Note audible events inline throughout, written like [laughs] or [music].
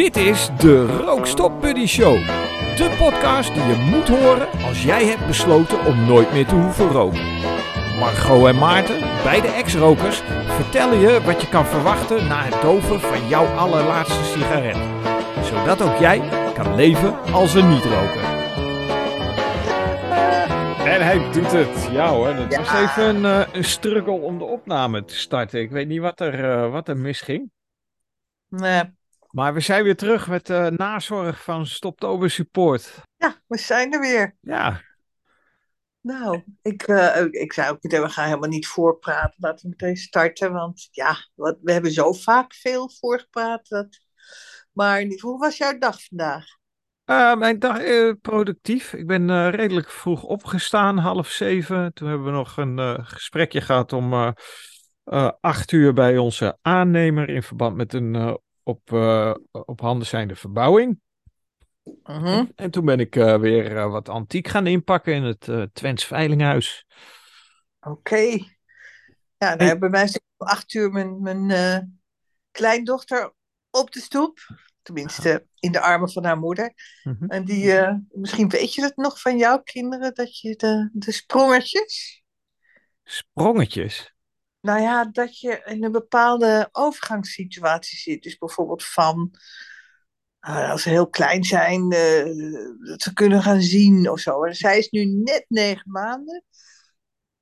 Dit is de Rookstop Buddy Show. De podcast die je moet horen als jij hebt besloten om nooit meer te hoeven roken. Margot en Maarten, beide ex-rokers, vertellen je wat je kan verwachten na het doven van jouw allerlaatste sigaret. Zodat ook jij kan leven als een niet-roker. En hij doet het. Ja hoor, het was even een, uh, een struggle om de opname te starten. Ik weet niet wat er, uh, wat er misging. Nee. Maar we zijn weer terug met de uh, nazorg van Stoptober Support. Ja, we zijn er weer. Ja. Nou, ik, uh, ik zei ook meteen, we gaan helemaal niet voorpraten. Laten we meteen starten, want ja, wat, we hebben zo vaak veel voorgepraat. Dat... Maar hoe was jouw dag vandaag? Uh, mijn dag uh, productief. Ik ben uh, redelijk vroeg opgestaan, half zeven. Toen hebben we nog een gesprekje gehad om acht uur bij onze aannemer in verband met een op, op handen zijnde verbouwing. -huh. En toen ben ik weer wat antiek gaan inpakken in het Twents Veilinghuis. Oké. Okay. Ja, nou, bij mij om acht uur mijn, mijn kleindochter op de stoep. Tenminste, in de armen van haar moeder. Mhm. En die, uh, misschien weet je het nog van jouw kinderen, dat je de, de sprongetjes. Sprongetjes? Nou ja, dat je in een bepaalde overgangssituatie zit. Dus bijvoorbeeld van, uh, als ze heel klein zijn, uh, dat ze kunnen gaan zien of zo. En zij is nu net negen maanden.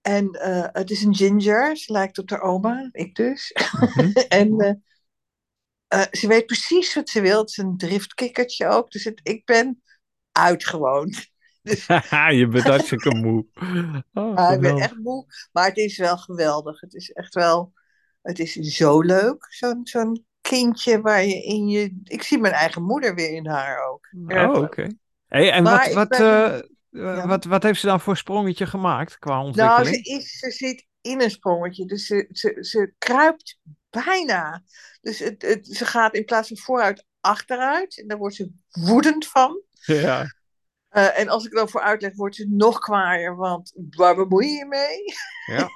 En het is een ginger, ze lijkt op haar oma, ik dus. Mm -hmm. [laughs] en uh, ze weet precies wat ze wil. Het is een driftkikkertje ook. Dus het, ik ben uitgewoond. [laughs] Je bent hartstikke moe. Oh, uh, ik ben echt moe. Maar het is wel geweldig. Het is echt wel... Het is zo leuk. Zo'n zo'n kindje waar je in je... Ik zie mijn eigen moeder weer in haar ook. Oh, oké. Okay. Hey, en maar wat, wat, ben... uh, ja. wat, wat heeft ze dan voor sprongetje gemaakt qua ontwikkeling? Nou, ze, is, ze zit in een sprongetje. Dus ze, ze, ze kruipt bijna. Dus het, het, ze gaat in plaats van vooruit achteruit. En daar wordt ze woedend van. Ja. Uh, en als ik dan vooruit leg, wordt ze nog kwaaier. Want waar bemoei je mee? Ja.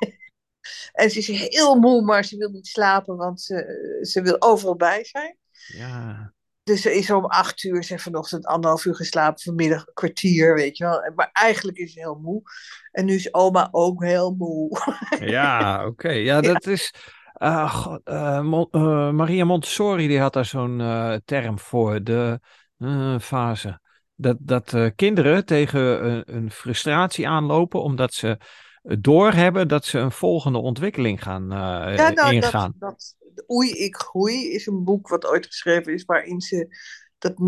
[laughs] en ze is heel moe, maar ze wil niet slapen. Want ze, ze wil overal bij zijn. Ja. Dus ze is om acht uur, ze heeft vanochtend anderhalf uur geslapen, vanmiddag een kwartier, weet je wel. Maar eigenlijk is ze heel moe. En nu is oma ook heel moe. [laughs] ja, oké. Okay. Ja, dat ja. is... Uh, God, uh, Mon uh, Maria Montessori die had daar zo'n term voor, de fase. Dat, dat kinderen tegen een, een, frustratie aanlopen omdat ze doorhebben dat ze een volgende ontwikkeling gaan ja, nou, ingaan. Dat, dat, Oei, ik groei is een boek wat ooit geschreven is waarin ze, dat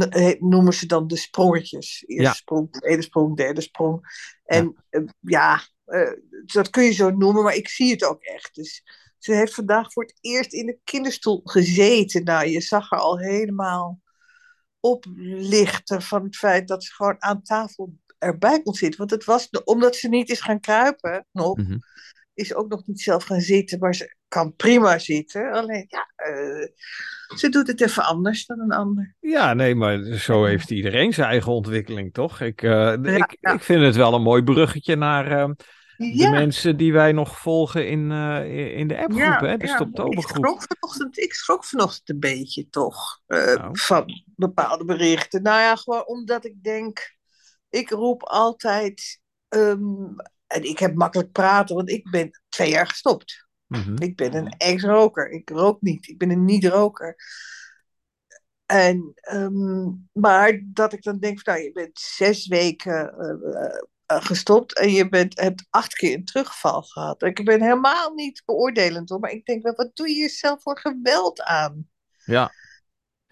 noemen ze dan de sprongetjes. Eerste Ja. sprong, tweede sprong, derde sprong. En ja, dat kun je zo noemen, maar ik zie het ook echt. Dus ze heeft vandaag voor het eerst in de kinderstoel gezeten. Nou, je zag haar al helemaal oplichten van het feit dat ze gewoon aan tafel erbij kon zitten. Want het was, omdat ze niet is gaan kruipen nog, Mhm. is ook nog niet zelf gaan zitten. Maar ze kan prima zitten. Alleen, ja, uh, ze doet het even anders dan een ander. Ja, nee, maar zo heeft iedereen zijn eigen ontwikkeling, toch? Ik, uh, Ja, ik, ja. ik vind het wel een mooi bruggetje naar uh, de Ja, mensen die wij nog volgen in, uh, in de appgroep, ja, hè? De ja. Ik Stoptobergroep. schrok vanochtend, ik schrok vanochtend een beetje toch eh, Nou. van bepaalde berichten. Nou ja, gewoon omdat ik denk, ik roep altijd, ehm, en ik heb makkelijk praten, want ik ben twee jaar gestopt. Mhm. Ik ben een ex-roker. Ik rook niet. Ik ben een niet-roker. En, ehm, maar dat ik dan denk, van, nou, je bent zes weken eh, eh, gestopt en je bent, hebt acht keer een terugval gehad. Ik ben helemaal niet beoordelend hoor, maar ik denk wel, wat doe je jezelf voor geweld aan? Ja,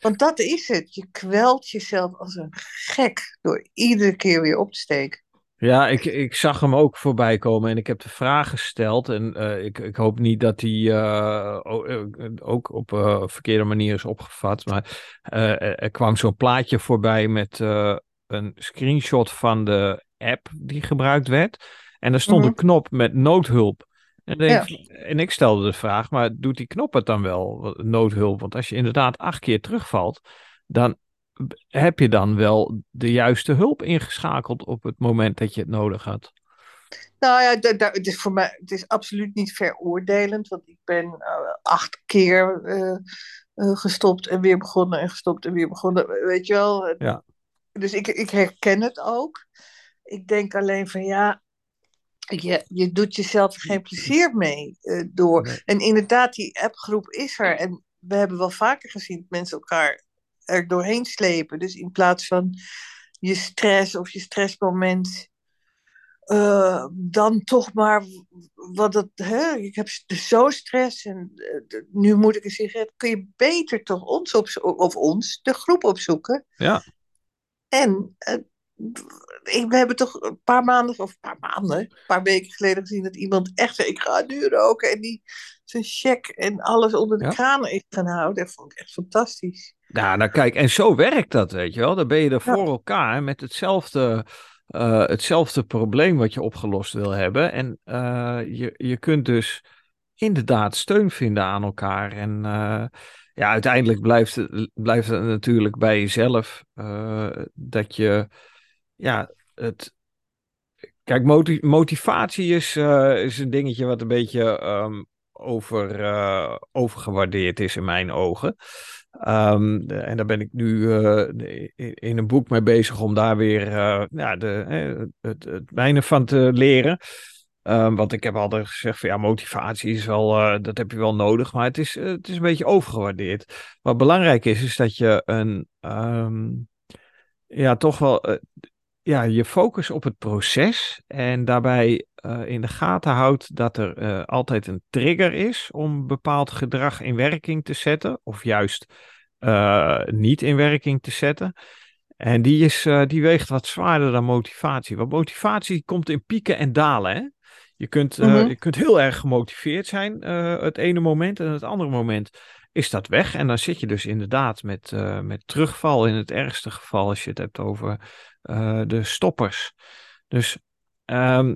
Want dat is het. Je kwelt jezelf als een gek door iedere keer weer op te steken. ja ik, ik zag hem ook voorbij komen en ik heb de vraag gesteld. En eh, ik, ik hoop niet dat hij eh, eh, ook op eh, verkeerde manier is opgevat. Maar eh, er, kwam zo'n plaatje voorbij met eh, een screenshot van de app die gebruikt werd. En er stond Mhm. een knop met noodhulp. En, Ja. en ik stelde de vraag, maar doet die knop het dan wel, noodhulp? Want als je inderdaad acht keer terugvalt, dan heb je dan wel de juiste hulp ingeschakeld op het moment dat je het nodig had. Nou ja, het is voor mij het is absoluut niet veroordelend, want ik ben eh, acht keer eh, eh, gestopt en weer begonnen en gestopt en weer begonnen, weet je wel. Ja. Dus ik, ik herken het ook. Ik denk alleen van ja, je, je doet jezelf geen plezier mee eh, door. Nee. En inderdaad, die appgroep is er. En we hebben wel vaker gezien dat mensen elkaar er doorheen slepen. Dus in plaats van je stress of je stressmoment, eh, dan toch maar wat het, hè, ik heb dus zo stress en eh, nu moet ik een sigaret. Kun je beter toch ons opzoeken, of ons, de groep opzoeken. Ja. En we hebben toch een paar maanden, of een paar maanden, een paar weken geleden gezien dat iemand echt zei, ik ga nu roken. En die zijn check en alles onder de Ja. kraan is gaan houden. Dat vond ik echt fantastisch. Ja, nou kijk, en zo werkt dat, weet je wel. Dan ben je er Ja. voor elkaar met hetzelfde, eh, hetzelfde probleem wat je opgelost wil hebben. En eh, je, je kunt dus inderdaad steun vinden aan elkaar. En eh, ja, uiteindelijk blijft het, blijft het natuurlijk bij jezelf dat je, ja, het... Kijk, moti- motivatie is, eh, is een dingetje wat een beetje ehm, over, eh, overgewaardeerd is in mijn ogen. Ehm, en daar ben ik nu eh, in, een boek mee bezig om daar weer ja, de, het, het mijne van te leren. Ehm, want ik heb altijd gezegd van ja, motivatie is wel, dat heb je wel nodig, maar het is, het is een beetje overgewaardeerd. Wat belangrijk is, is dat je een, ja, toch wel, ja, je focus op het proces en daarbij eh, in de gaten houdt dat er eh, altijd een trigger is om bepaald gedrag in werking te zetten, of juist eh, niet in werking te zetten. En die, is, die weegt wat zwaarder dan motivatie. Want motivatie komt in pieken en dalen. Hè? Je, kunt, Mhm. je kunt heel erg gemotiveerd zijn het ene moment en het andere moment is dat weg. En dan zit je dus inderdaad met, eh, met terugval in het ergste geval als je het hebt over eh, de stoppers. Dus ehm,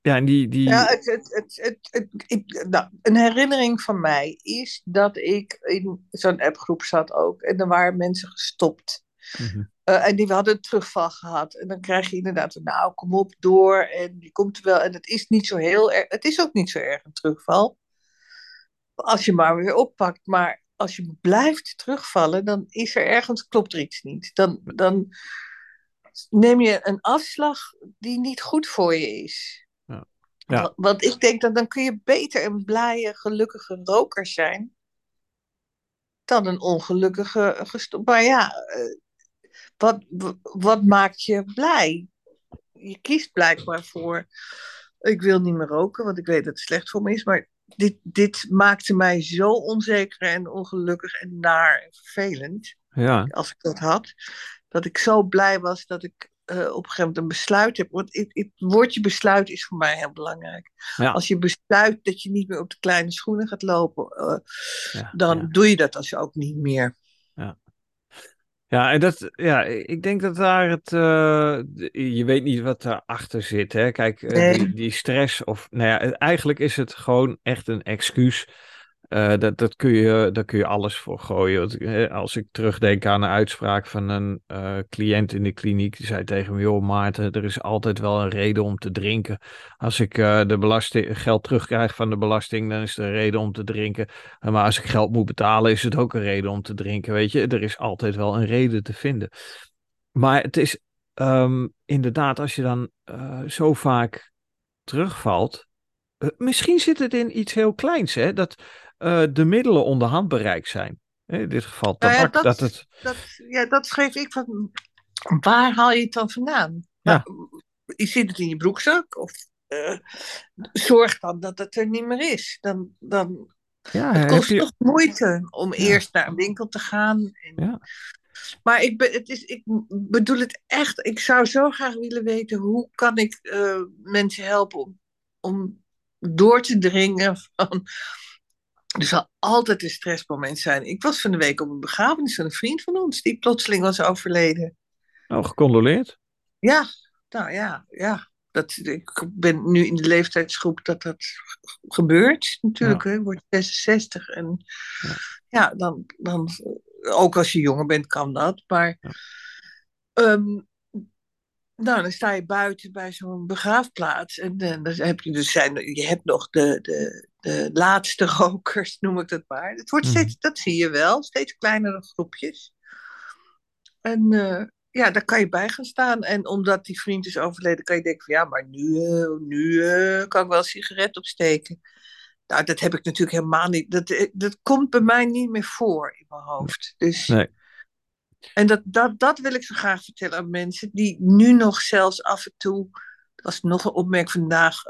ja, en die... die... Ja, het, het, het, het, ik, nou, een herinnering van mij is dat ik in zo'n appgroep zat ook. En er waren mensen gestopt. Mhm. Eh, en die hadden een terugval gehad. En dan krijg je inderdaad, nou, kom op door. En je komt wel. En het is niet zo heel erg. Het is ook niet zo erg een terugval. Als je maar weer oppakt. Maar als je blijft terugvallen, dan is er ergens, klopt er iets niet. Dan, dan neem je een afslag die niet goed voor je is. Ja. Ja. Wa- Want ik denk dat dan kun je beter een blije, gelukkige roker zijn. Dan een ongelukkige gestopt. Maar ja, eh, wat, wat maakt je blij? Je kiest blijkbaar voor. Ik wil niet meer roken, want ik weet dat het slecht voor me is. Maar dit, dit maakte mij zo onzeker en ongelukkig en naar en vervelend. Ja, Als ik dat had. Dat ik zo blij was dat ik eh, op een gegeven moment een besluit heb. Want het, het woordje besluit is voor mij heel belangrijk. Ja. Als je besluit dat je niet meer op de kleine schoenen gaat lopen, eh, ja, dan doe je dat als ook niet meer. Ja, en dat, ja, ik denk dat daar het, eh, je weet niet wat daarachter zit, hè. Kijk, eh, Nee. die, die stress of, nou ja, eigenlijk is het gewoon echt een excuus. Eh, dat, dat kun je, daar kun je alles voor gooien. Eh, als ik terugdenk aan een uitspraak van een eh, cliënt in de kliniek, die zei tegen me, joh Maarten, er is altijd wel een reden om te drinken. Als ik de belasting, geld terugkrijg van de belasting, dan is er een reden om te drinken. Maar als ik geld moet betalen, is het ook een reden om te drinken. Weet je, er is altijd wel een reden te vinden. Maar het is ehm, inderdaad, als je dan zo vaak terugvalt. misschien zit het in iets heel kleins, hè? Dat eh, de middelen onder handbereik zijn. In dit geval Nou ja, tabak. dat- dat het, Dat, ja, dat schreef ik van. Waar haal je het dan vandaan? Ja. Nou, je zit het in je broekzak of eh, zorg dan dat het er niet meer is. Dan, dan, ja, het kost je, toch moeite om Ja. eerst naar een winkel te gaan. En, Ja. Maar ik, be, het is, ik bedoel het echt. Ik zou zo graag willen weten hoe kan ik eh, mensen helpen om, om door te dringen van. Er zal altijd een stressmoment zijn. Ik was van de week op een begrafenis van een vriend van ons die plotseling was overleden. oh, gecondoleerd. Ja, nou ja, ja. Dat, ik ben nu in de leeftijdsgroep dat dat gebeurt natuurlijk. Hè. Ik word 66 en Ja. ja, dan, dan, ook als je jonger bent kan dat. Maar Ja. ehm, nou, dan sta je buiten bij zo'n begraafplaats. En, dan heb je dus zijn, je hebt nog de, de, de laatste [laughs] rokers, noem ik dat maar. Het wordt Mhm. steeds, dat zie je wel, steeds kleinere groepjes. En eh, ja, daar kan je bij gaan staan. En omdat die vriend is overleden, kan je denken van ja, maar nu, eh, nu eh, kan ik wel een sigaret opsteken. Nou, dat heb ik natuurlijk helemaal niet. Dat, dat komt bij mij niet meer voor in mijn hoofd. Dus, Nee. En dat, dat, dat wil ik zo graag vertellen aan mensen die nu nog zelfs af en toe. Er was nog een opmerking vandaag.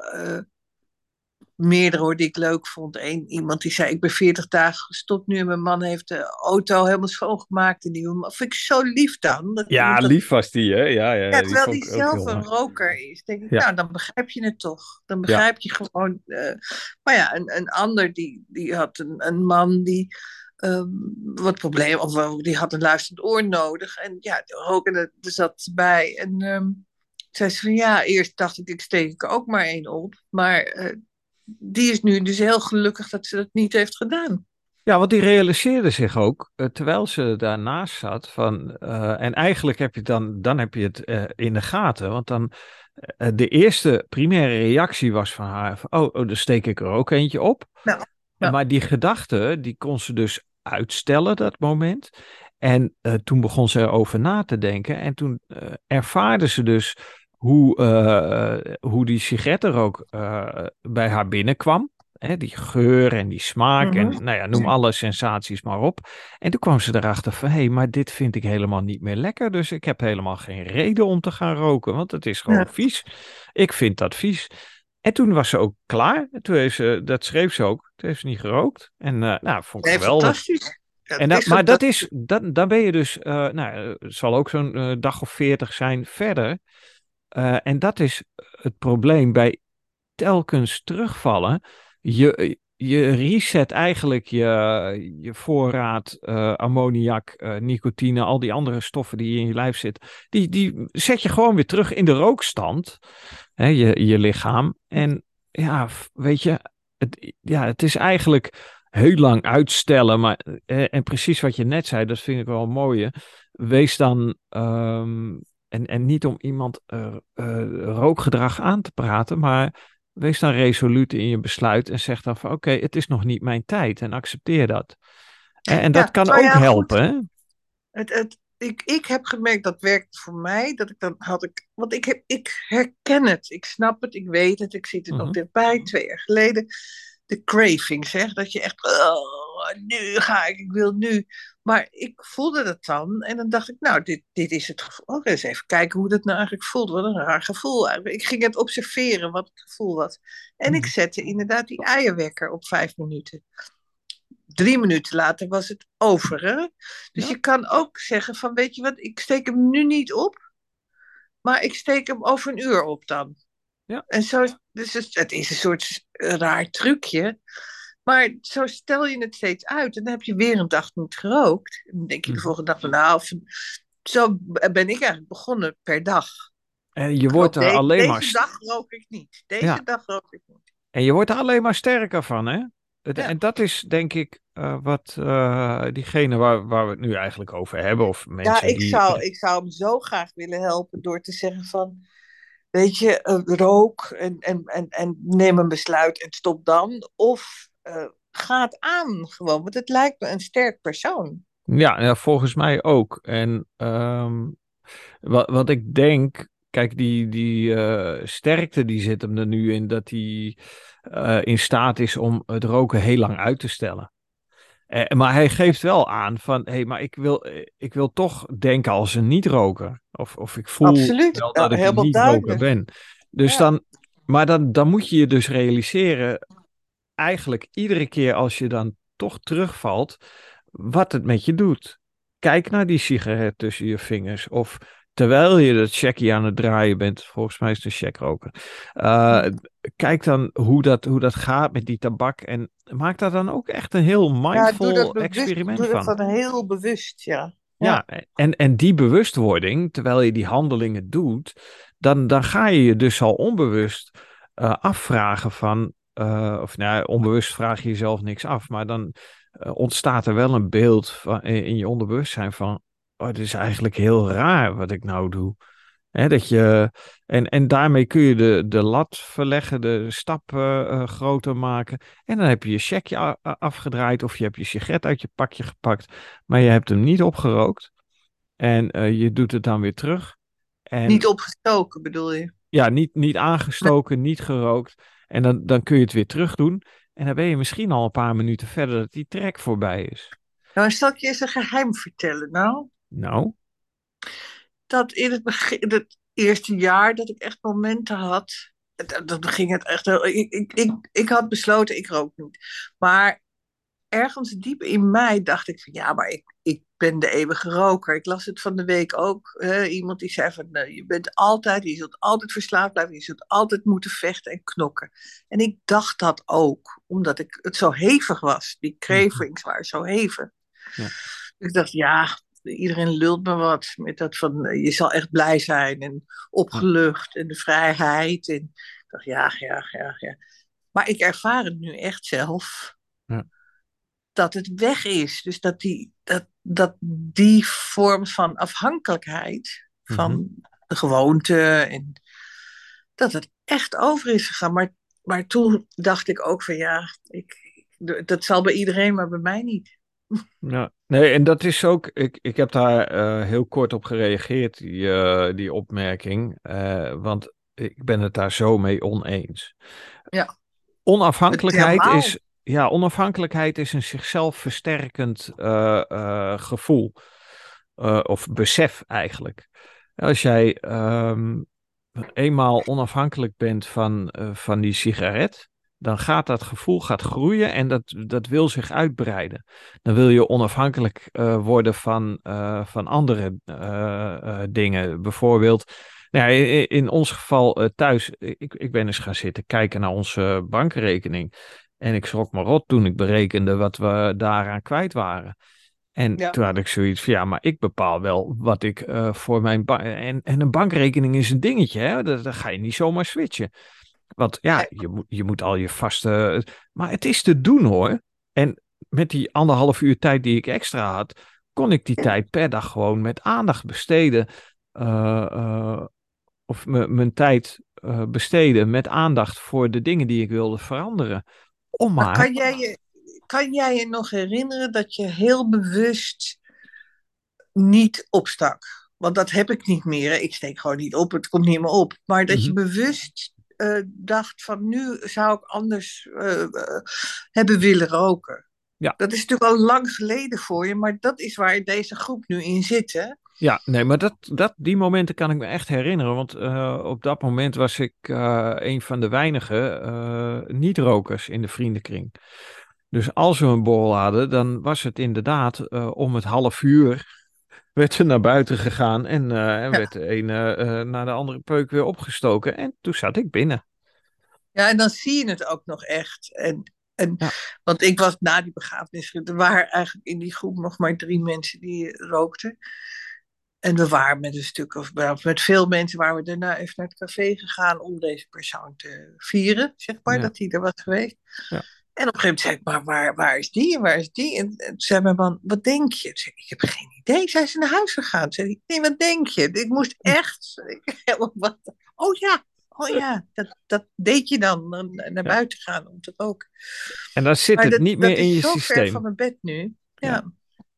Meerdere hoor, die ik leuk vond. Eén iemand die zei: Ik ben 40 dagen gestopt nu en mijn man heeft de auto helemaal schoongemaakt. En die vind ik zo lief dan. Dat Ja, dat- lief was die, hè? Ja, ja, ja, terwijl die zelf een roker is. Denk ik, Ja. nou, dan begrijp je het toch. Dan begrijp je gewoon. eh, maar ja, een, een ander die, die had een, een man die. ehm, wat probleem, of die had een luisterend oor nodig. En ja, roken er zat bij. En ehm zei ze van ja, eerst dacht ik, ik steek er ook maar één op. Maar eh, die is nu dus heel gelukkig dat ze dat niet heeft gedaan. Ja, want die realiseerde zich ook, eh, terwijl ze daarnaast zat, van, eh, en eigenlijk heb je dan, dan heb je het eh, in de gaten, want dan, de eerste primaire reactie was van haar, van, oh, oh, dan steek ik er ook eentje op. Maar die gedachte, die kon ze dus uitstellen, dat moment. En toen begon ze erover na te denken en toen ervaarde ze dus hoe, eh, hoe die sigarettenrook eh, bij haar binnenkwam. Hè, die geur en die smaak en Mhm. nou ja, noem alle sensaties maar op. En toen kwam ze erachter van, hé, hey, maar dit vind ik helemaal niet meer lekker. Dus ik heb helemaal geen reden om te gaan roken, want het is gewoon Ja. vies. Ik vind dat vies. En toen was ze ook klaar. En Toen heeft ze, dat schreef ze ook. Toen heeft ze niet gerookt. En eh, nou, vond ik geweldig. fantastisch. En dat, maar dat is, dat, dan ben je dus, nou, het zal ook zo'n dag of veertig zijn verder. Eh, en dat is het probleem bij telkens terugvallen. Je, je reset eigenlijk je, je voorraad eh, ammoniak, eh, nicotine, al die andere stoffen die in je lijf zitten. Die, die zet je gewoon weer terug in de rookstand, hè, je, je lichaam. En ja, weet je, het, ja, het is eigenlijk heel lang uitstellen. Maar, en precies wat je net zei, dat vind ik wel een mooie. Wees dan, ehm, en, en niet om iemand eh, eh, rookgedrag aan te praten, maar wees dan resoluut in je besluit en zeg dan van oké, het is nog niet mijn tijd en accepteer dat. Eh, en dat kan nou ook ja, helpen. Hè? Het, het, ik, ik heb gemerkt dat werkt voor mij. Dat ik dan had ik. Want ik, heb, ik herken het. Ik snap het. Ik weet het. Ik zit er Mhm. nog dichtbij. Twee jaar geleden. De craving, zeg. Dat je echt. Oh, nu ga ik. Ik wil nu. Maar ik voelde dat dan. En dan dacht ik. Nou, dit, dit is het gevoel. Oh, eens even kijken hoe dat nou eigenlijk voelt. Wat een raar gevoel. Ik ging het observeren wat het gevoel was. En ik Mhm. zette inderdaad die eierwekker op vijf minuten. Drie minuten later was het over. Hè? Dus Ja. je kan ook zeggen van, weet je wat, ik steek hem nu niet op, maar ik steek hem over een uur op dan. Ja. En zo, dus het, het is een soort raar trucje, maar zo stel je het steeds uit. En dan heb je weer een dag niet gerookt. En dan denk je de Mhm. volgende dag van, nou, zo ben ik eigenlijk begonnen per dag. En je wordt er Deze- alleen deze maar st- dag rook ik niet. Deze Ja. dag rook ik niet. en je wordt er alleen maar sterker van, hè? Het- Ja. En dat is denk ik eh, wat eh, diegene waar, waar we het nu eigenlijk over hebben, of mensen Ja, ik die. zou, ik zou hem zo graag willen helpen door te zeggen van, weet je, eh, rook en, en, en, en neem een besluit en stop dan. Of eh, ga het aan gewoon, want het lijkt me een sterk persoon. Ja, ja, volgens mij ook. En ehm, wat, wat ik denk, kijk, die, die eh, sterkte die zit hem er nu in dat hij eh, in staat is om het roken heel lang uit te stellen. Eh, maar hij geeft wel aan van, hé, hey, maar ik wil, ik wil toch denken als een niet-roker. Of, of ik voel Absoluut, wel ja, dat ik een niet-roker ben. Dus Ja. dan, maar dan, dan moet je je dus realiseren, eigenlijk iedere keer als je dan toch terugvalt, wat het met je doet. Kijk naar die sigaret tussen je vingers. Of terwijl je dat checkie aan het draaien bent. Volgens mij is het een checkroker. Uh, kijk dan hoe dat, hoe dat gaat met die tabak. En maak daar dan ook echt een heel Ja, mindful doe dat bewust, experiment doe dat van. heel bewust, ja. Ja, en, en die bewustwording, terwijl je die handelingen doet, dan, dan ga je je dus al onbewust uh, afvragen van, uh, of nou, onbewust vraag je jezelf niks af, maar dan uh, ontstaat er wel een beeld van, in je onderbewustzijn van, oh, het is eigenlijk heel raar wat ik nou doe. Hè, dat je, en, en daarmee kun je de, de lat verleggen, de stap uh, groter maken. En dan heb je je checkje afgedraaid of je hebt je sigaret uit je pakje gepakt, maar je hebt hem niet opgerookt. En je doet het dan weer terug. En, niet opgestoken bedoel je? Ja, niet, niet aangestoken, niet gerookt. En dan, dan kun je het weer terug doen. En dan ben je misschien al een paar minuten verder dat die trek voorbij is. Nou, zal ik je eens een geheim vertellen, nou? Nou? Dat in het, begin, het eerste jaar dat ik echt momenten had, dan ging het echt. Ik, ik, ik, ik had besloten, ik rook niet. Maar ergens diep in mij dacht ik van ja, maar ik, ik ben de eeuwige roker. Ik las het van de week ook. Hè? Iemand die zei van nou, je bent altijd, je zult altijd verslaafd blijven, je zult altijd moeten vechten en knokken. En ik dacht dat ook, omdat ik, het zo hevig was. Die cravings waren zo hevig. Ja. Ik dacht ja, iedereen lult me wat met dat van je zal echt blij zijn en opgelucht en de vrijheid. En ik dacht ja, ja, ja, ja. Maar ik ervaar het nu echt zelf. Ja dat het weg is. Dus dat die, dat, dat die vorm van afhankelijkheid van mhm. de gewoonte en dat het echt over is gegaan. Maar, maar toen dacht ik ook van ja, ik, dat zal bij iedereen, maar bij mij niet. Ja, nee, en dat is ook, ik, ik heb daar uh, heel kort op gereageerd, die, uh, die opmerking, uh, want ik ben het daar zo mee oneens. Ja. Onafhankelijkheid is, ja, onafhankelijkheid is een zichzelf versterkend uh, uh, gevoel. Uh, of besef eigenlijk. Als jij um, eenmaal onafhankelijk bent van, van die sigaret, dan gaat dat gevoel gaat groeien en dat, dat wil zich uitbreiden. Dan wil je onafhankelijk worden van, van andere dingen. Bijvoorbeeld, nou in, in ons geval thuis, ik, ik ben eens gaan zitten kijken naar onze bankrekening. En ik schrok me rot toen ik berekende wat we daaraan kwijt waren. En toen had ik zoiets van, ja, maar ik bepaal wel wat ik uh, voor mijn bank... En, en een bankrekening is een dingetje, hè? Dat, dat ga je niet zomaar switchen. Want ja, je moet, je moet al je vaste... Maar het is te doen, hoor. En met die anderhalf uur tijd die ik extra had, kon ik die tijd per dag gewoon met aandacht besteden. Uh, uh, of mijn tijd besteden met aandacht voor de dingen die ik wilde veranderen. Maar. Kan jij, je, kan jij je nog herinneren dat je heel bewust niet opstak? Want dat heb ik niet meer. Ik steek gewoon niet op, het komt niet meer op. Maar dat je mhm. bewust uh, dacht van nu zou ik anders uh, hebben willen roken. Ja. Dat is natuurlijk al lang geleden voor je, maar dat is waar deze groep nu in zit. Hè? Ja, nee, maar dat, dat, die momenten kan ik me echt herinneren. Want uh, op dat moment was ik uh, een van de weinige uh, niet-rokers in de vriendenkring. Dus als we een borrel hadden, dan was het inderdaad om het half uur [laughs] werd er naar buiten gegaan en, en werd de een naar de andere peuk weer opgestoken. En toen zat ik binnen. Ja, en dan zie je het ook nog echt. En, en, ja. Want ik was na die begrafenis, er waren eigenlijk in die groep nog maar drie mensen die rookten. En we waren met een stuk of met veel mensen waren we daarna even naar het café gegaan om deze persoon te vieren, zeg maar, dat hij er was geweest. Ja. En op een gegeven moment zei ik, maar waar, waar is die en waar is die? En, toen zei mijn man, wat denk je? Zei, ik heb geen idee. Zij is naar huis gegaan. Zei ik, nee, wat denk je? Ik moest echt... wat, oh ja, oh ja, dat, dat deed je dan, naar buiten gaan om te roken. En dan zit het niet meer in je systeem. Zo ver van mijn bed nu. ja.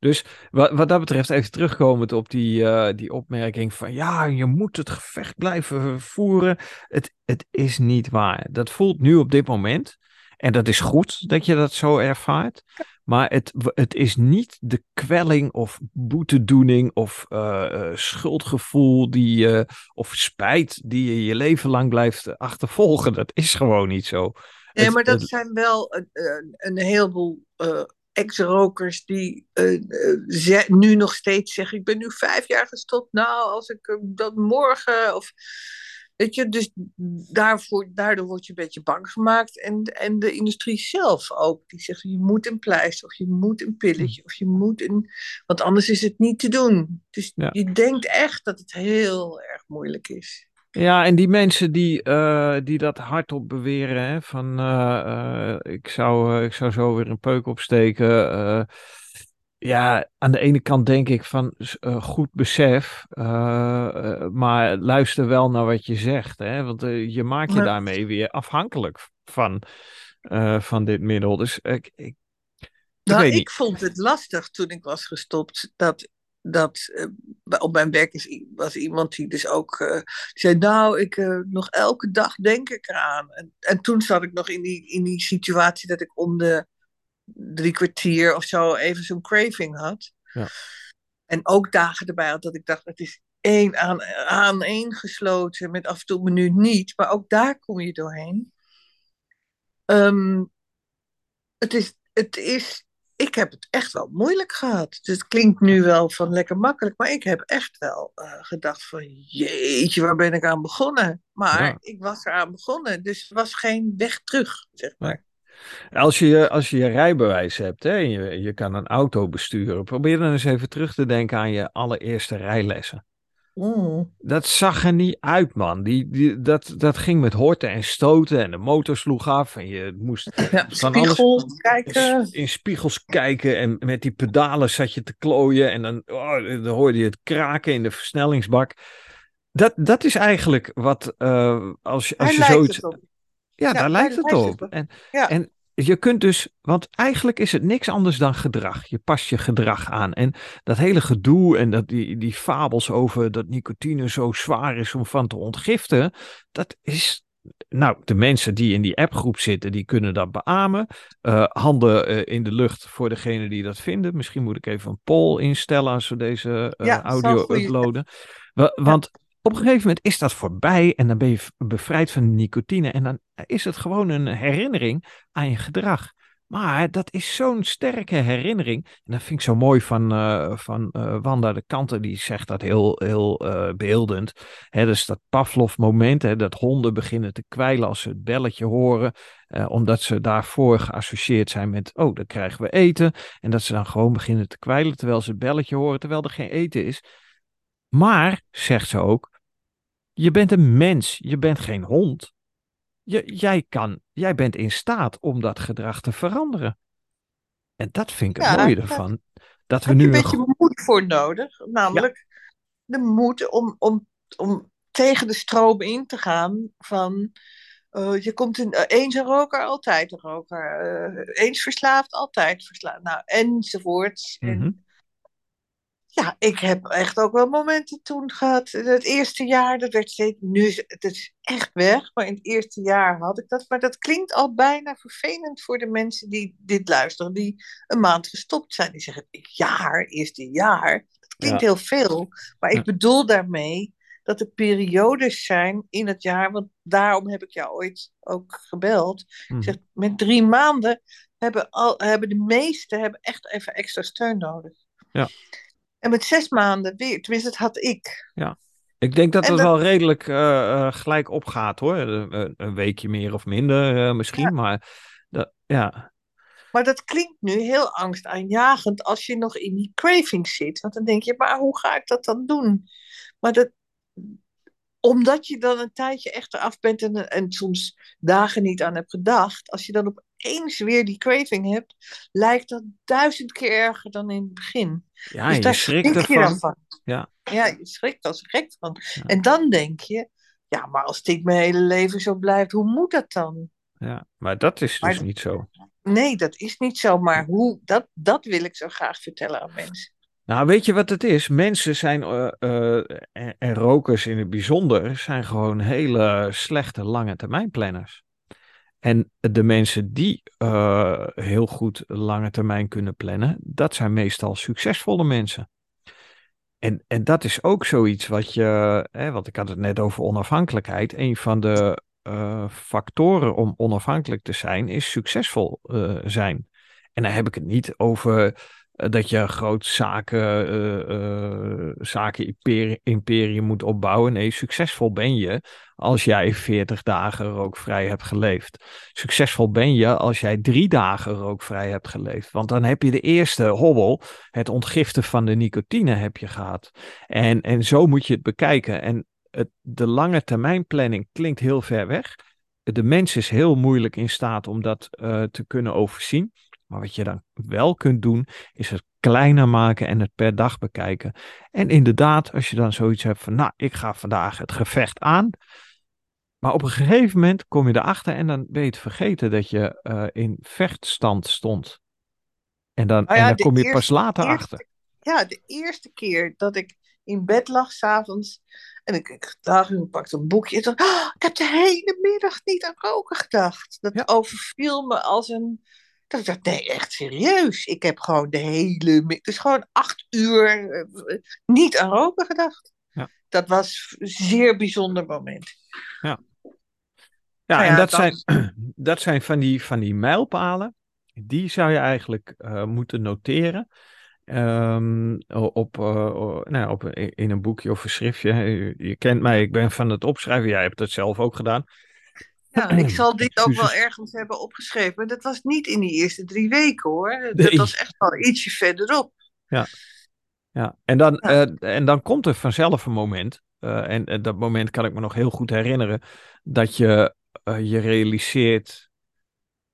Dus wat, wat dat betreft, even terugkomend op die, uh, die opmerking van ja, je moet het gevecht blijven voeren. Het, het is niet waar. Dat voelt nu op dit moment. En dat is goed dat je dat zo ervaart. Maar het, het is niet de kwelling of boetedoening of uh, schuldgevoel die, uh, of spijt die je je leven lang blijft achtervolgen. Dat is gewoon niet zo. Nee, maar dat zijn wel een, een, een heleboel ex-rokers die uh, nu nog steeds zeggen: Ik ben nu vijf jaar gestopt. Nou, als ik uh, dat morgen. Of, weet je, dus daarvoor, daardoor word je een beetje bang gemaakt. En, en de industrie zelf ook. Die zegt: Je moet een pleister, of je moet een pilletje, of je moet een. Want anders is het niet te doen. Dus je denkt echt dat het heel erg moeilijk is. Ja, en die mensen die, uh, die dat hardop beweren, hè, van uh, uh, ik, zou, ik zou zo weer een peuk opsteken. ja, aan de ene kant denk ik van goed besef, maar luister wel naar wat je zegt. Hè? Want je maakt je daarmee weer afhankelijk van, van dit middel. Dus ik, ik, nou, ik vond het lastig toen ik was gestopt. Dat, dat op mijn werk is, was iemand die dus ook zei: Nou, ik, nog elke dag denk ik eraan. En, en toen zat ik nog in die, in die situatie dat ik om de drie kwartier of zo even zo'n craving had. Ja. En ook dagen erbij had dat ik dacht, het is één aan, aan één gesloten, met af en toe een minuut niet. Maar ook daar kom je doorheen. Um, het, is, het is, ik heb het echt wel moeilijk gehad. Dus het klinkt nu wel van lekker makkelijk, maar ik heb echt wel uh, gedacht van, jeetje, waar ben ik aan begonnen? Maar ik was eraan begonnen, dus er was geen weg terug, zeg maar. Als je, als je je rijbewijs hebt hè, en je, je kan een auto besturen, probeer dan eens even terug te denken aan je allereerste rijlessen. Mm. Dat zag er niet uit, man. Die, die, dat, dat ging met horten en stoten en de motor sloeg af. En je moest [laughs] ja, spiegels kijken. In spiegels kijken en met die pedalen zat je te klooien. En dan, oh, dan hoorde je het kraken in de versnellingsbak. Dat, dat is eigenlijk wat, uh, als, als je zoiets... Ja, daar lijkt het op. En, en je kunt dus, want eigenlijk is het niks anders dan gedrag. Je past je gedrag aan. En dat hele gedoe en dat, die, die fabels over dat nicotine zo zwaar is om van te ontgiften, dat is. Nou, de mensen die in die appgroep zitten, die kunnen dat beamen. Uh, handen uh, in de lucht voor degene die dat vinden. Misschien moet ik even een poll instellen als we deze uh, ja, audio uploaden. Want op een gegeven moment is dat voorbij en dan ben je bevrijd van nicotine. En dan is het gewoon een herinnering aan je gedrag. Maar dat is zo'n sterke herinnering. En dat vind ik zo mooi van, uh, van uh, Wanda de Kanten. Die zegt dat heel, heel uh, beeldend. Dus dat Pavlov-moment. Dat honden beginnen te kwijlen als ze het belletje horen. omdat ze daarvoor geassocieerd zijn met. Oh, dan krijgen we eten. En dat ze dan gewoon beginnen te kwijlen terwijl ze het belletje horen. Terwijl er geen eten is. Maar, zegt ze ook. Je bent een mens, je bent geen hond. Je, jij, kan, jij bent in staat om dat gedrag te veranderen. En dat vind ik het mooie ervan. Dat we nu een beetje moed voor nodig. Namelijk de moed om, om, om tegen de stroom in te gaan van... Uh, je komt in, uh, eens een roker, altijd een roker. Uh, eens verslaafd, altijd verslaafd. Nou, enzovoorts. Mm -hmm. Ja, ik heb echt ook wel momenten toen gehad. Het eerste jaar, dat werd steeds. Nu het is echt weg, maar in het eerste jaar had ik dat. Maar dat klinkt al bijna vervelend voor de mensen die dit luisteren, die een maand gestopt zijn. Die zeggen: jaar, eerste jaar. Dat klinkt heel veel. Maar ik bedoel daarmee dat er periodes zijn in het jaar, want daarom heb ik jou ooit ook gebeld. Mm. zeg, met drie maanden hebben, al, hebben de meesten hebben echt even extra steun nodig. Ja. En met zes maanden weer, tenminste, dat had ik. Ja. Ik denk dat het wel redelijk uh, gelijk opgaat hoor. Een, een, weekje meer of minder uh, misschien, maar dat, ja. Maar dat klinkt nu heel angstaanjagend als je nog in die craving zit. Want dan denk je, maar hoe ga ik dat dan doen? Maar dat, omdat je dan een tijdje echt eraf bent en, en soms dagen niet aan hebt gedacht, als je dan opeens weer die craving hebt, lijkt dat duizend keer erger dan in het begin. Ja, dus je daar schrikt ervan. Van. Ja. ja, je schrikt als gek van. En dan denk je, ja, maar als dit mijn hele leven zo blijft, hoe moet dat dan? Ja, maar dat is dus niet zo. Nee, dat is niet zo. Maar hoe, dat, dat wil ik zo graag vertellen aan mensen. Nou, weet je wat het is? Mensen zijn, uh, uh, en, rokers in het bijzonder, zijn gewoon hele slechte lange termijn planners. En de mensen die uh, heel goed lange termijn kunnen plannen, dat zijn meestal succesvolle mensen. En, en dat is ook zoiets wat je, hè, want ik had het net over onafhankelijkheid. Een van de factoren om onafhankelijk te zijn is succesvol zijn. En dan heb ik het niet over eh, dat je groot zaken, uh, zaken imperium moet opbouwen. Nee, succesvol ben je als jij 40 dagen rookvrij hebt geleefd. Succesvol ben je als jij drie dagen rookvrij hebt geleefd. Want dan heb je de eerste hobbel, het ontgiften van de nicotine, heb je gehad. En, en zo moet je het bekijken. En het, de lange termijn planning klinkt heel ver weg. De mens is heel moeilijk in staat om dat te kunnen overzien. Maar wat je dan wel kunt doen, is het kleiner maken en het per dag bekijken. En inderdaad, als je dan zoiets hebt van, nou, ik ga vandaag het gevecht aan. Maar op een gegeven moment kom je erachter en dan ben je het vergeten dat je uh, in vechtstand stond. En dan, Nou ja, en dan kom je eerste- pas later eerste- achter. Ja, de eerste keer dat ik in bed lag s'avonds. En ik, ik dacht, ik pakte een boekje. En dacht, "Ah, ik heb de hele middag niet aan roken gedacht. Dat Ja. overviel me als een. Dat ik dacht, nee, echt serieus. Ik heb gewoon de hele. Dus gewoon acht uur eh, niet aan roken gedacht. Ja. Dat was een zeer bijzonder moment. Ja, Nou en ja, dat, zijn, [clears throat] dat zijn van die, van die mijlpalen. Die zou je eigenlijk eh, moeten noteren. Ehm, op, eh, nou, op, in een boekje of een schriftje. Je, je kent mij, ik ben van het opschrijven. Jij hebt het zelf ook gedaan. Ja, ik zal [clears throat] dit ook wel ergens hebben opgeschreven. Maar dat was niet in die eerste drie weken hoor. Dat Nee. was echt wel ietsje verderop. Ja, en dan, Ja. eh, en dan komt er vanzelf een moment. eh, en, en dat moment kan ik me nog heel goed herinneren. Dat je eh, je realiseert.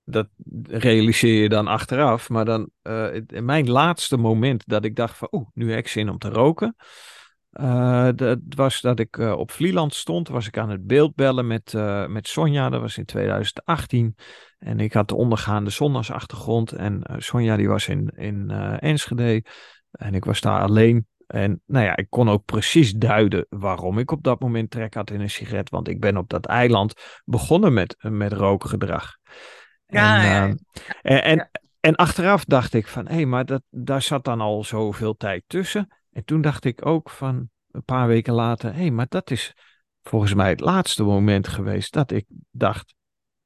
Dat realiseer je dan achteraf. Maar dan, mijn laatste moment dat ik dacht van, oeh, nu heb ik zin om te roken. Eh, dat was dat ik eh, op Vlieland stond. Was ik aan het beeldbellen met, eh, met Sonja. Dat was in 2018. En ik had de ondergaande zon als achtergrond. En Sonja die was in, in Enschede. En ik was daar alleen. En nou ja, ik kon ook precies duiden waarom ik op dat moment trek had in een sigaret. Want ik ben op dat eiland begonnen met, met rookgedrag. Ja, en, ja, ja. eh, en, en, en achteraf dacht ik van, hé, maar dat, daar zat dan al zoveel tijd tussen. En toen dacht ik ook van, een paar weken later, hé, maar dat is volgens mij het laatste moment geweest dat ik dacht,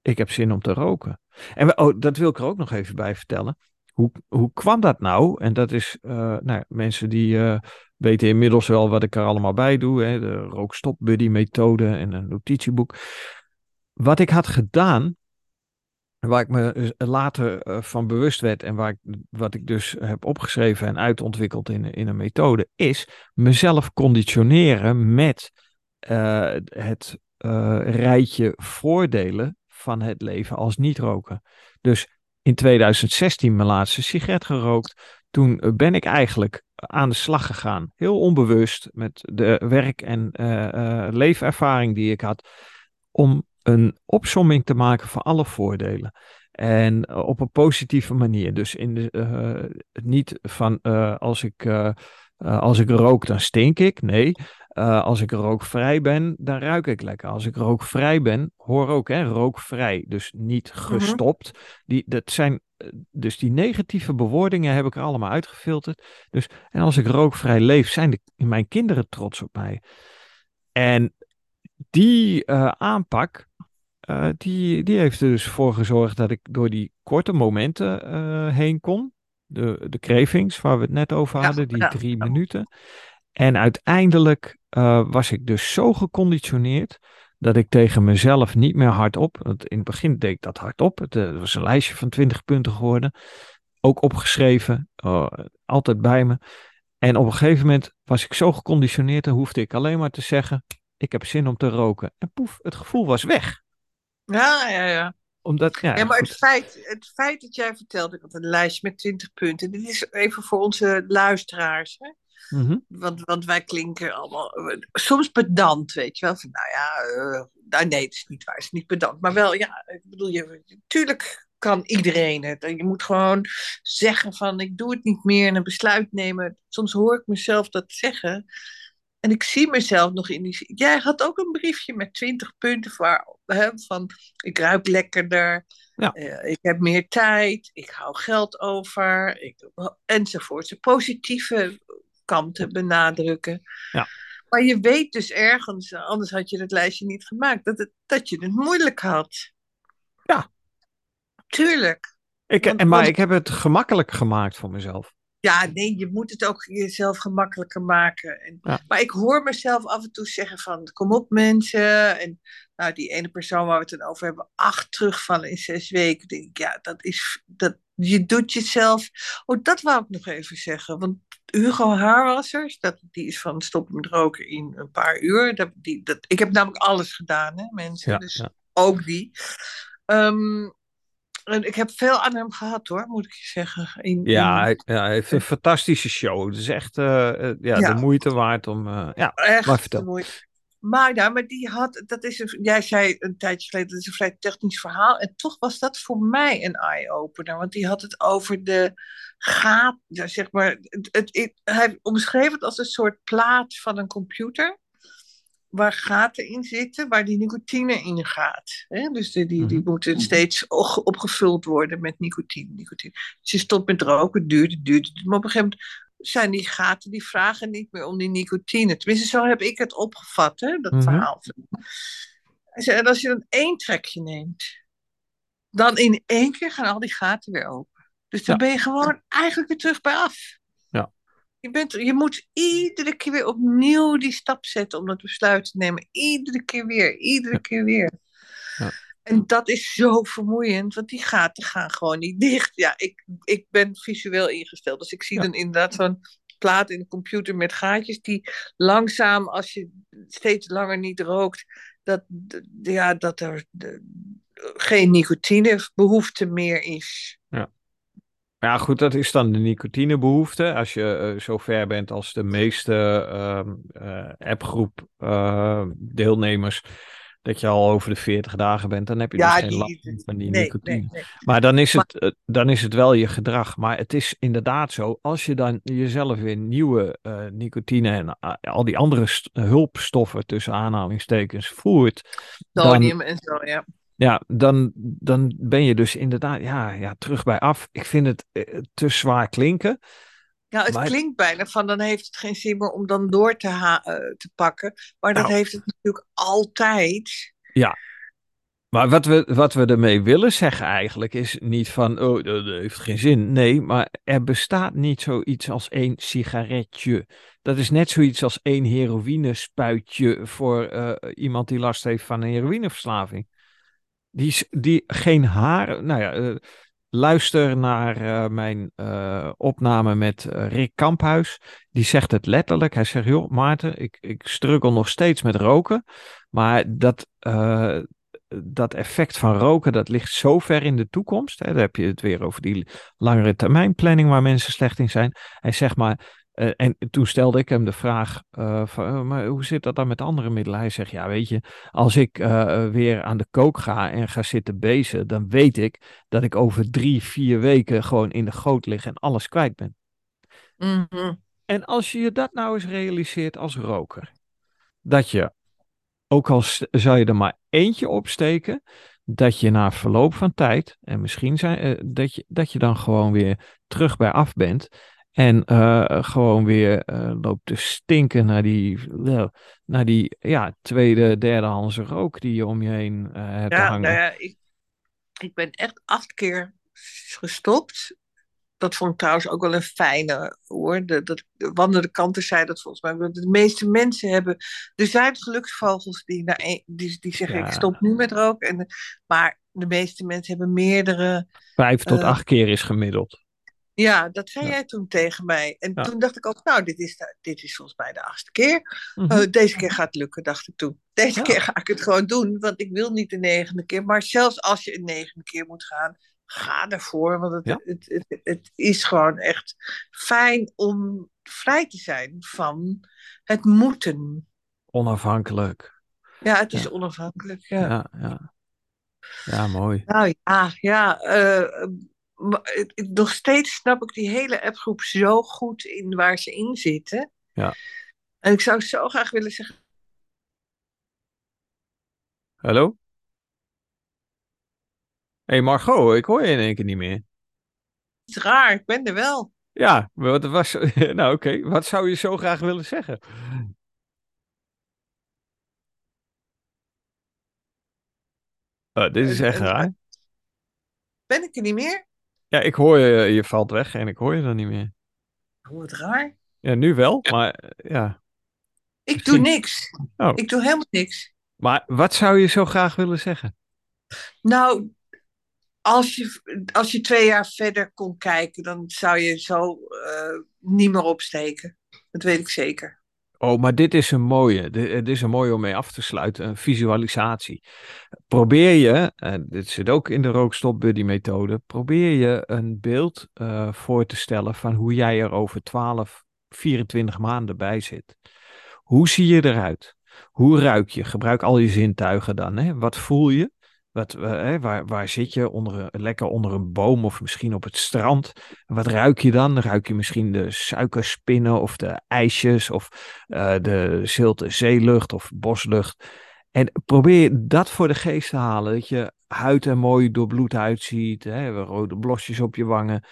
ik heb zin om te roken. En oh, dat wil ik er ook nog even bij vertellen. Hoe, hoe kwam dat nou? En dat is, eh, nou, mensen die eh, weten inmiddels wel wat ik er allemaal bij doe. Hè? De rookstop buddy methode en een notitieboek. Wat ik had gedaan, waar ik me eh, later eh, van bewust werd en waar ik, wat ik dus heb opgeschreven en uitontwikkeld in, in een methode, is mezelf conditioneren met eh, het rijtje voordelen van het leven als niet-roken. Dus in 2016 mijn laatste sigaret gerookt. Toen ben ik eigenlijk aan de slag gegaan. Heel onbewust met de werk- en eh, leefervaring die ik had. Om een opsomming te maken van alle voordelen. En eh, op een positieve manier. Dus in de, eh, niet van eh, als, ik, als ik rook, dan stink ik. Nee. Als ik rookvrij ben, dan ruik ik lekker. Als ik rookvrij ben, hoor ook, hè, rookvrij. Dus niet gestopt. die, dat zijn, dus die negatieve bewoordingen heb ik er allemaal uitgefilterd. Dus, en als ik rookvrij leef, zijn de, mijn kinderen trots op mij. En die aanpak, eh, die, die heeft er dus voor gezorgd dat ik door die korte momenten eh, heen kon. De, de cravings, waar we het net over Ja, hadden, die ja, drie ja. minuten. En uiteindelijk eh, was ik dus zo geconditioneerd dat ik tegen mezelf niet meer hardop. Want in het begin deed ik dat hardop. Het was een lijstje van 20 punten geworden. Ook opgeschreven, eh, altijd bij me. En op een gegeven moment was ik zo geconditioneerd, dan hoefde ik alleen maar te zeggen: Ik heb zin om te roken. En poef, het gevoel was weg. Ja, ja, ja. Omdat, ja, Ja, maar goed. het feit, het feit dat jij vertelt, ik had een lijstje met 20 punten. Dit is even voor onze luisteraars. Hè? Mhm. Want, want wij klinken allemaal soms pedant, weet je wel. Van, nou ja, nou, nee, het is niet waar, het is niet pedant. Maar wel, ja, ik bedoel, je, natuurlijk kan iedereen het. Je moet gewoon zeggen van, ik doe het niet meer en een besluit nemen. Soms hoor ik mezelf dat zeggen. En ik zie mezelf nog in die... Jij had ook een briefje met 20 punten voor, hè, van, ik ruik lekkerder. Ja. eh, ik heb meer tijd, ik hou geld over, ik, enzovoort. De positieve kanten benadrukken. Ja. Maar je weet dus ergens, anders had je het lijstje niet gemaakt, dat, het, dat je het moeilijk had. Ja. Tuurlijk. Ik, Want- en, maar want- ik heb het gemakkelijk gemaakt voor mezelf. Ja, nee, je moet het ook jezelf gemakkelijker maken. En, Ja. Maar ik hoor mezelf af en toe zeggen van, kom op mensen. En nou, die ene persoon waar we het dan over hebben, acht terugvallen in zes weken. denk ik, ja, dat is, dat, je doet jezelf... Oh, dat wou ik nog even zeggen. Want Hugo Haarwassers, dat, die is van stoppen met roken in een paar uur. Dat, die, dat, ik heb namelijk alles gedaan, hè mensen. Ja, dus ja. ook die. Ehm, En ik heb veel aan hem gehad hoor, moet ik je zeggen. In, Ja, in- hij, ja, hij heeft een fantastische show. Het is echt eh, eh, ja, Ja. de moeite waard om... eh, ja, echt maar vertel. Maar, ja, maar die had, dat is een, jij zei een tijdje geleden, dat is een vrij technisch verhaal. En toch was dat voor mij een eye-opener. Want die had het over de gaat, ja, zeg maar, het- hij omschreef het als een soort plaat van een computer. Waar gaten in zitten, waar die nicotine in gaat. Hè? Dus die, die, die Mhm. moeten steeds o- opgevuld worden met nicotine. nicotine. Dus je stopt met roken, duurde, duurde. Maar op een gegeven moment zijn die gaten die vragen niet meer om die nicotine. Tenminste, zo heb ik het opgevat, hè, dat Mhm. verhaal. En als je dan één trekje neemt, dan in één keer gaan al die gaten weer open. Dus dan Ja. ben je gewoon eigenlijk weer terug bij af. Je, bent, je moet iedere keer weer opnieuw die stap zetten om dat besluit te nemen. Iedere keer weer, iedere Ja. keer weer. Ja. En dat is zo vermoeiend, want die gaten gaan gewoon niet dicht. Ja, ik, ik ben visueel ingesteld, dus ik zie Ja. dan inderdaad zo'n plaat in de computer met gaatjes die langzaam, als je steeds langer niet rookt, dat, ja, dat er de- geen nicotinebehoefte meer is. Ja, goed, dat is dan de nicotinebehoefte. Als je eh, zo ver bent als de meeste ehm, eh, appgroep eh, deelnemers, dat je al over de 40 dagen bent, dan heb je Ja, dus geen last van die Nee, nicotine. nee, nee. Maar dan is, het, eh, dan is het wel je gedrag. Maar het is inderdaad zo, als je dan jezelf weer nieuwe eh, nicotine en al die andere st- hulpstoffen tussen aanhalingstekens voert, dan, en zo, ja. Ja, dan, dan ben je dus inderdaad ja, ja, terug bij af. Ik vind het eh, te zwaar klinken. Nou, het Maar- klinkt bijna van dan heeft het geen zin meer om dan door te, eh, te pakken. Maar dat Nou. heeft het natuurlijk altijd. Maar wat we, wat we ermee willen zeggen eigenlijk is niet van, oh, dat heeft geen zin. Nee, maar er bestaat niet zoiets als één sigaretje. Dat is net zoiets als één heroïnespuitje voor eh, iemand die last heeft van een heroïneverslaving. Die, die geen haar, nou ja, eh, luister naar eh, mijn eh, opname met Rick Kamphuis. Die zegt het letterlijk. Hij zegt, joh Maarten, ik, ik struggle nog steeds met roken. Maar dat, dat effect van roken, dat ligt zo ver in de toekomst. Hè. Dan heb je het weer over die langere termijn planning waar mensen slecht in zijn. Hij zegt maar, eh, en toen stelde ik hem de vraag, eh, van, eh, maar hoe zit dat dan met andere middelen? Hij zegt, ja weet je, als ik weer aan de kook ga en ga zitten bezen, dan weet ik dat ik over drie, vier weken gewoon in de goot lig en alles kwijt ben. Mhm. En als je je dat nou eens realiseert als roker, dat je, ook al zou je er maar eentje opsteken, dat je na verloop van tijd, en misschien zijn, dat, je, dat je dan gewoon weer terug bij af bent. En eh, gewoon weer eh, loopt te stinken naar die, wel, naar die ja, tweede, derdehandse rook die je om je heen eh, hebt Ja, hangen. nou ja, ik, ik ben echt acht keer gestopt. Dat vond ik trouwens ook wel een fijne hoor. De, dat, de wandelende kanten zei dat volgens mij. De meeste mensen hebben. Er zijn geluksvogels die, na een- die, die zeggen: Ja. Ik stop nu met roken. En, maar de meeste mensen hebben meerdere. Vijf tot acht keer is gemiddeld. Ja, dat zei Ja. jij toen tegen mij. En Ja. toen dacht ik ook: Nou, dit is, de- dit is volgens mij de achtste keer. Mhm. Eh, deze keer gaat het lukken, dacht ik toen. Deze Ja. keer ga ik het gewoon doen, want ik wil niet de negende keer. Maar zelfs als je een negende keer moet gaan, ga ervoor. Want het, het, het, het is gewoon echt fijn om vrij te zijn van het moeten. Onafhankelijk. Ja, het is onafhankelijk. Ja. Ja, ja. ja mooi. Nou ja, ja. eh, nog steeds snap ik die hele appgroep zo goed in waar ze in zitten. Ja. En ik zou zo graag willen zeggen. Hallo? Hé hey Margot, ik hoor je in één keer niet meer. Het is raar, ik ben er wel. Ja, wat was. [laughs] Nou, oké. Wat zou je zo graag willen zeggen? Oh, dit is echt raar. Ben ik er niet meer? Ja, ik hoor je, je valt weg en ik hoor je dan niet meer. Oh, wat raar. Ja, nu wel, maar ja. Ik doe niks. Oh. Ik doe helemaal niks. Maar wat zou je zo graag willen zeggen? Nou, als je, als je twee jaar verder kon kijken, dan zou je zo eh, niet meer opsteken. Dat weet ik zeker. Oh, maar dit is een mooie. Dit, is een mooie om mee af te sluiten. Een visualisatie. Probeer je, en dit zit ook in de rookstop buddy methode, probeer je een beeld uh, voor te stellen van hoe jij er over 12, 24 maanden bij zit. Hoe zie je eruit? Hoe ruik je? Gebruik al je zintuigen dan. Hè? Wat voel je? Wat, eh, waar, waar zit je? Onder, lekker onder een boom of misschien op het strand. wat ruik je dan? Ruik je misschien de suikerspinnen of de ijsjes of uh, de zilte zeelucht of boslucht. En probeer dat voor de geest te halen. Dat je huid er mooi doorbloed uitziet. Hè? Rode blosjes op je wangen.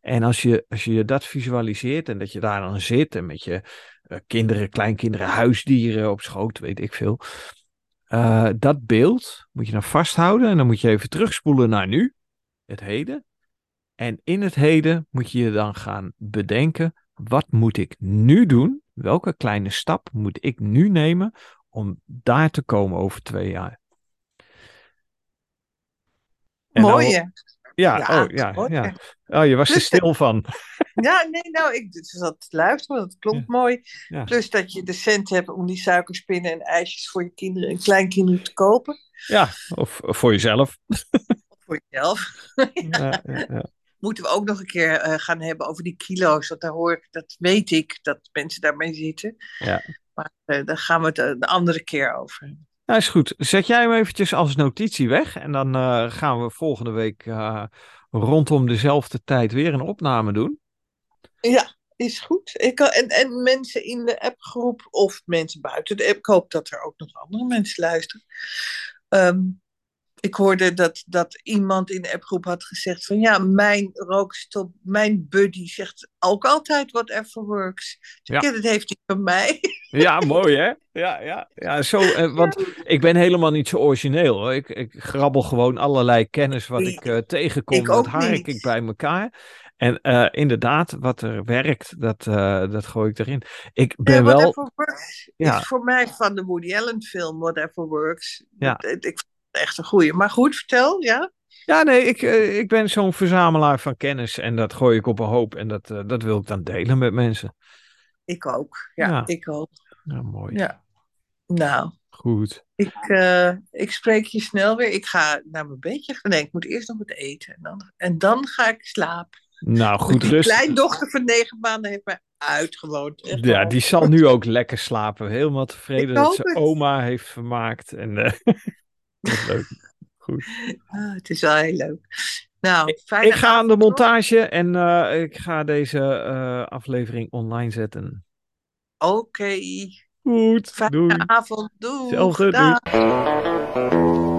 En als je, als je dat visualiseert en dat je daar dan zit en met je uh, kinderen, kleinkinderen, huisdieren op schoot, weet ik veel. Uh, dat beeld moet je dan vasthouden en dan moet je even terugspoelen naar nu, het heden. En in het heden moet je je dan gaan bedenken, wat moet ik nu doen? Welke kleine stap moet ik nu nemen om daar te komen over twee jaar? Mooi. Ja, ja, oh, ja, ja. Oh, je was er stil van. [laughs] Ja, nee, nou, ik zat te luisteren, dat klonk mooi. Plus dat je de cent hebt om die suikerspinnen en ijsjes voor je kinderen en kleinkinderen te kopen. Ja, of, voor jezelf. Of voor jezelf. [laughs] ja. Moeten we ook nog een keer uh, gaan hebben over die kilo's. Want daar hoor ik, dat weet ik, dat mensen daarmee zitten. Ja. Maar uh, daar gaan we het de andere keer over hebben. Nou, is goed. Zet jij hem eventjes als notitie weg. En dan uh, gaan we volgende week uh, rondom dezelfde tijd weer een opname doen. Ja, is goed. Ik en, en mensen in de appgroep of mensen buiten de app. Ik hoop dat er ook nog andere mensen luisteren. Um, ik hoorde dat, dat iemand in de appgroep had gezegd van ja, mijn rookstop, mijn buddy zegt ook altijd whatever works. Dus ja. dat heeft hij van mij. Ja, mooi hè? Ja, ja, ja zo, eh, want ik ben helemaal niet zo origineel. Hoor. Ik, ik grabbel gewoon allerlei kennis wat ik uh, tegenkom, ik dat hark ik bij elkaar. En uh, inderdaad, wat er werkt, dat, uh, dat gooi ik erin. Ik ben ja, wel... Works ja. is voor mij van de Woody Allen film Whatever Works. Ja. Ik echt een goeie. Maar goed, vertel, ja? Ja, nee, ik, uh, ik ben zo'n verzamelaar van kennis en dat gooi ik op een hoop en dat, uh, dat wil ik dan delen met mensen. Ik ook, ja, ja. ik ook. Ja, mooi. Ja. Nou. Goed. Ik, uh, ik spreek je snel weer. Ik ga naar mijn bedje. Nee, ik moet eerst nog wat eten en dan, en dan ga ik slapen. Nou, goed rust. Mijn kleindochter van negen maanden heeft mij uitgewoond. Ja, die zal nu ook lekker slapen. Helemaal tevreden dat ze het. oma heeft vermaakt. En, [laughs] leuk. Goed. [laughs] Ah, het is wel heel leuk. Nou, ik, ik ga aan de montage en uh, ik ga deze uh, aflevering online zetten. Oké. Okay. Goed. Fijne doei. avond. Doei. Zelfde, doei.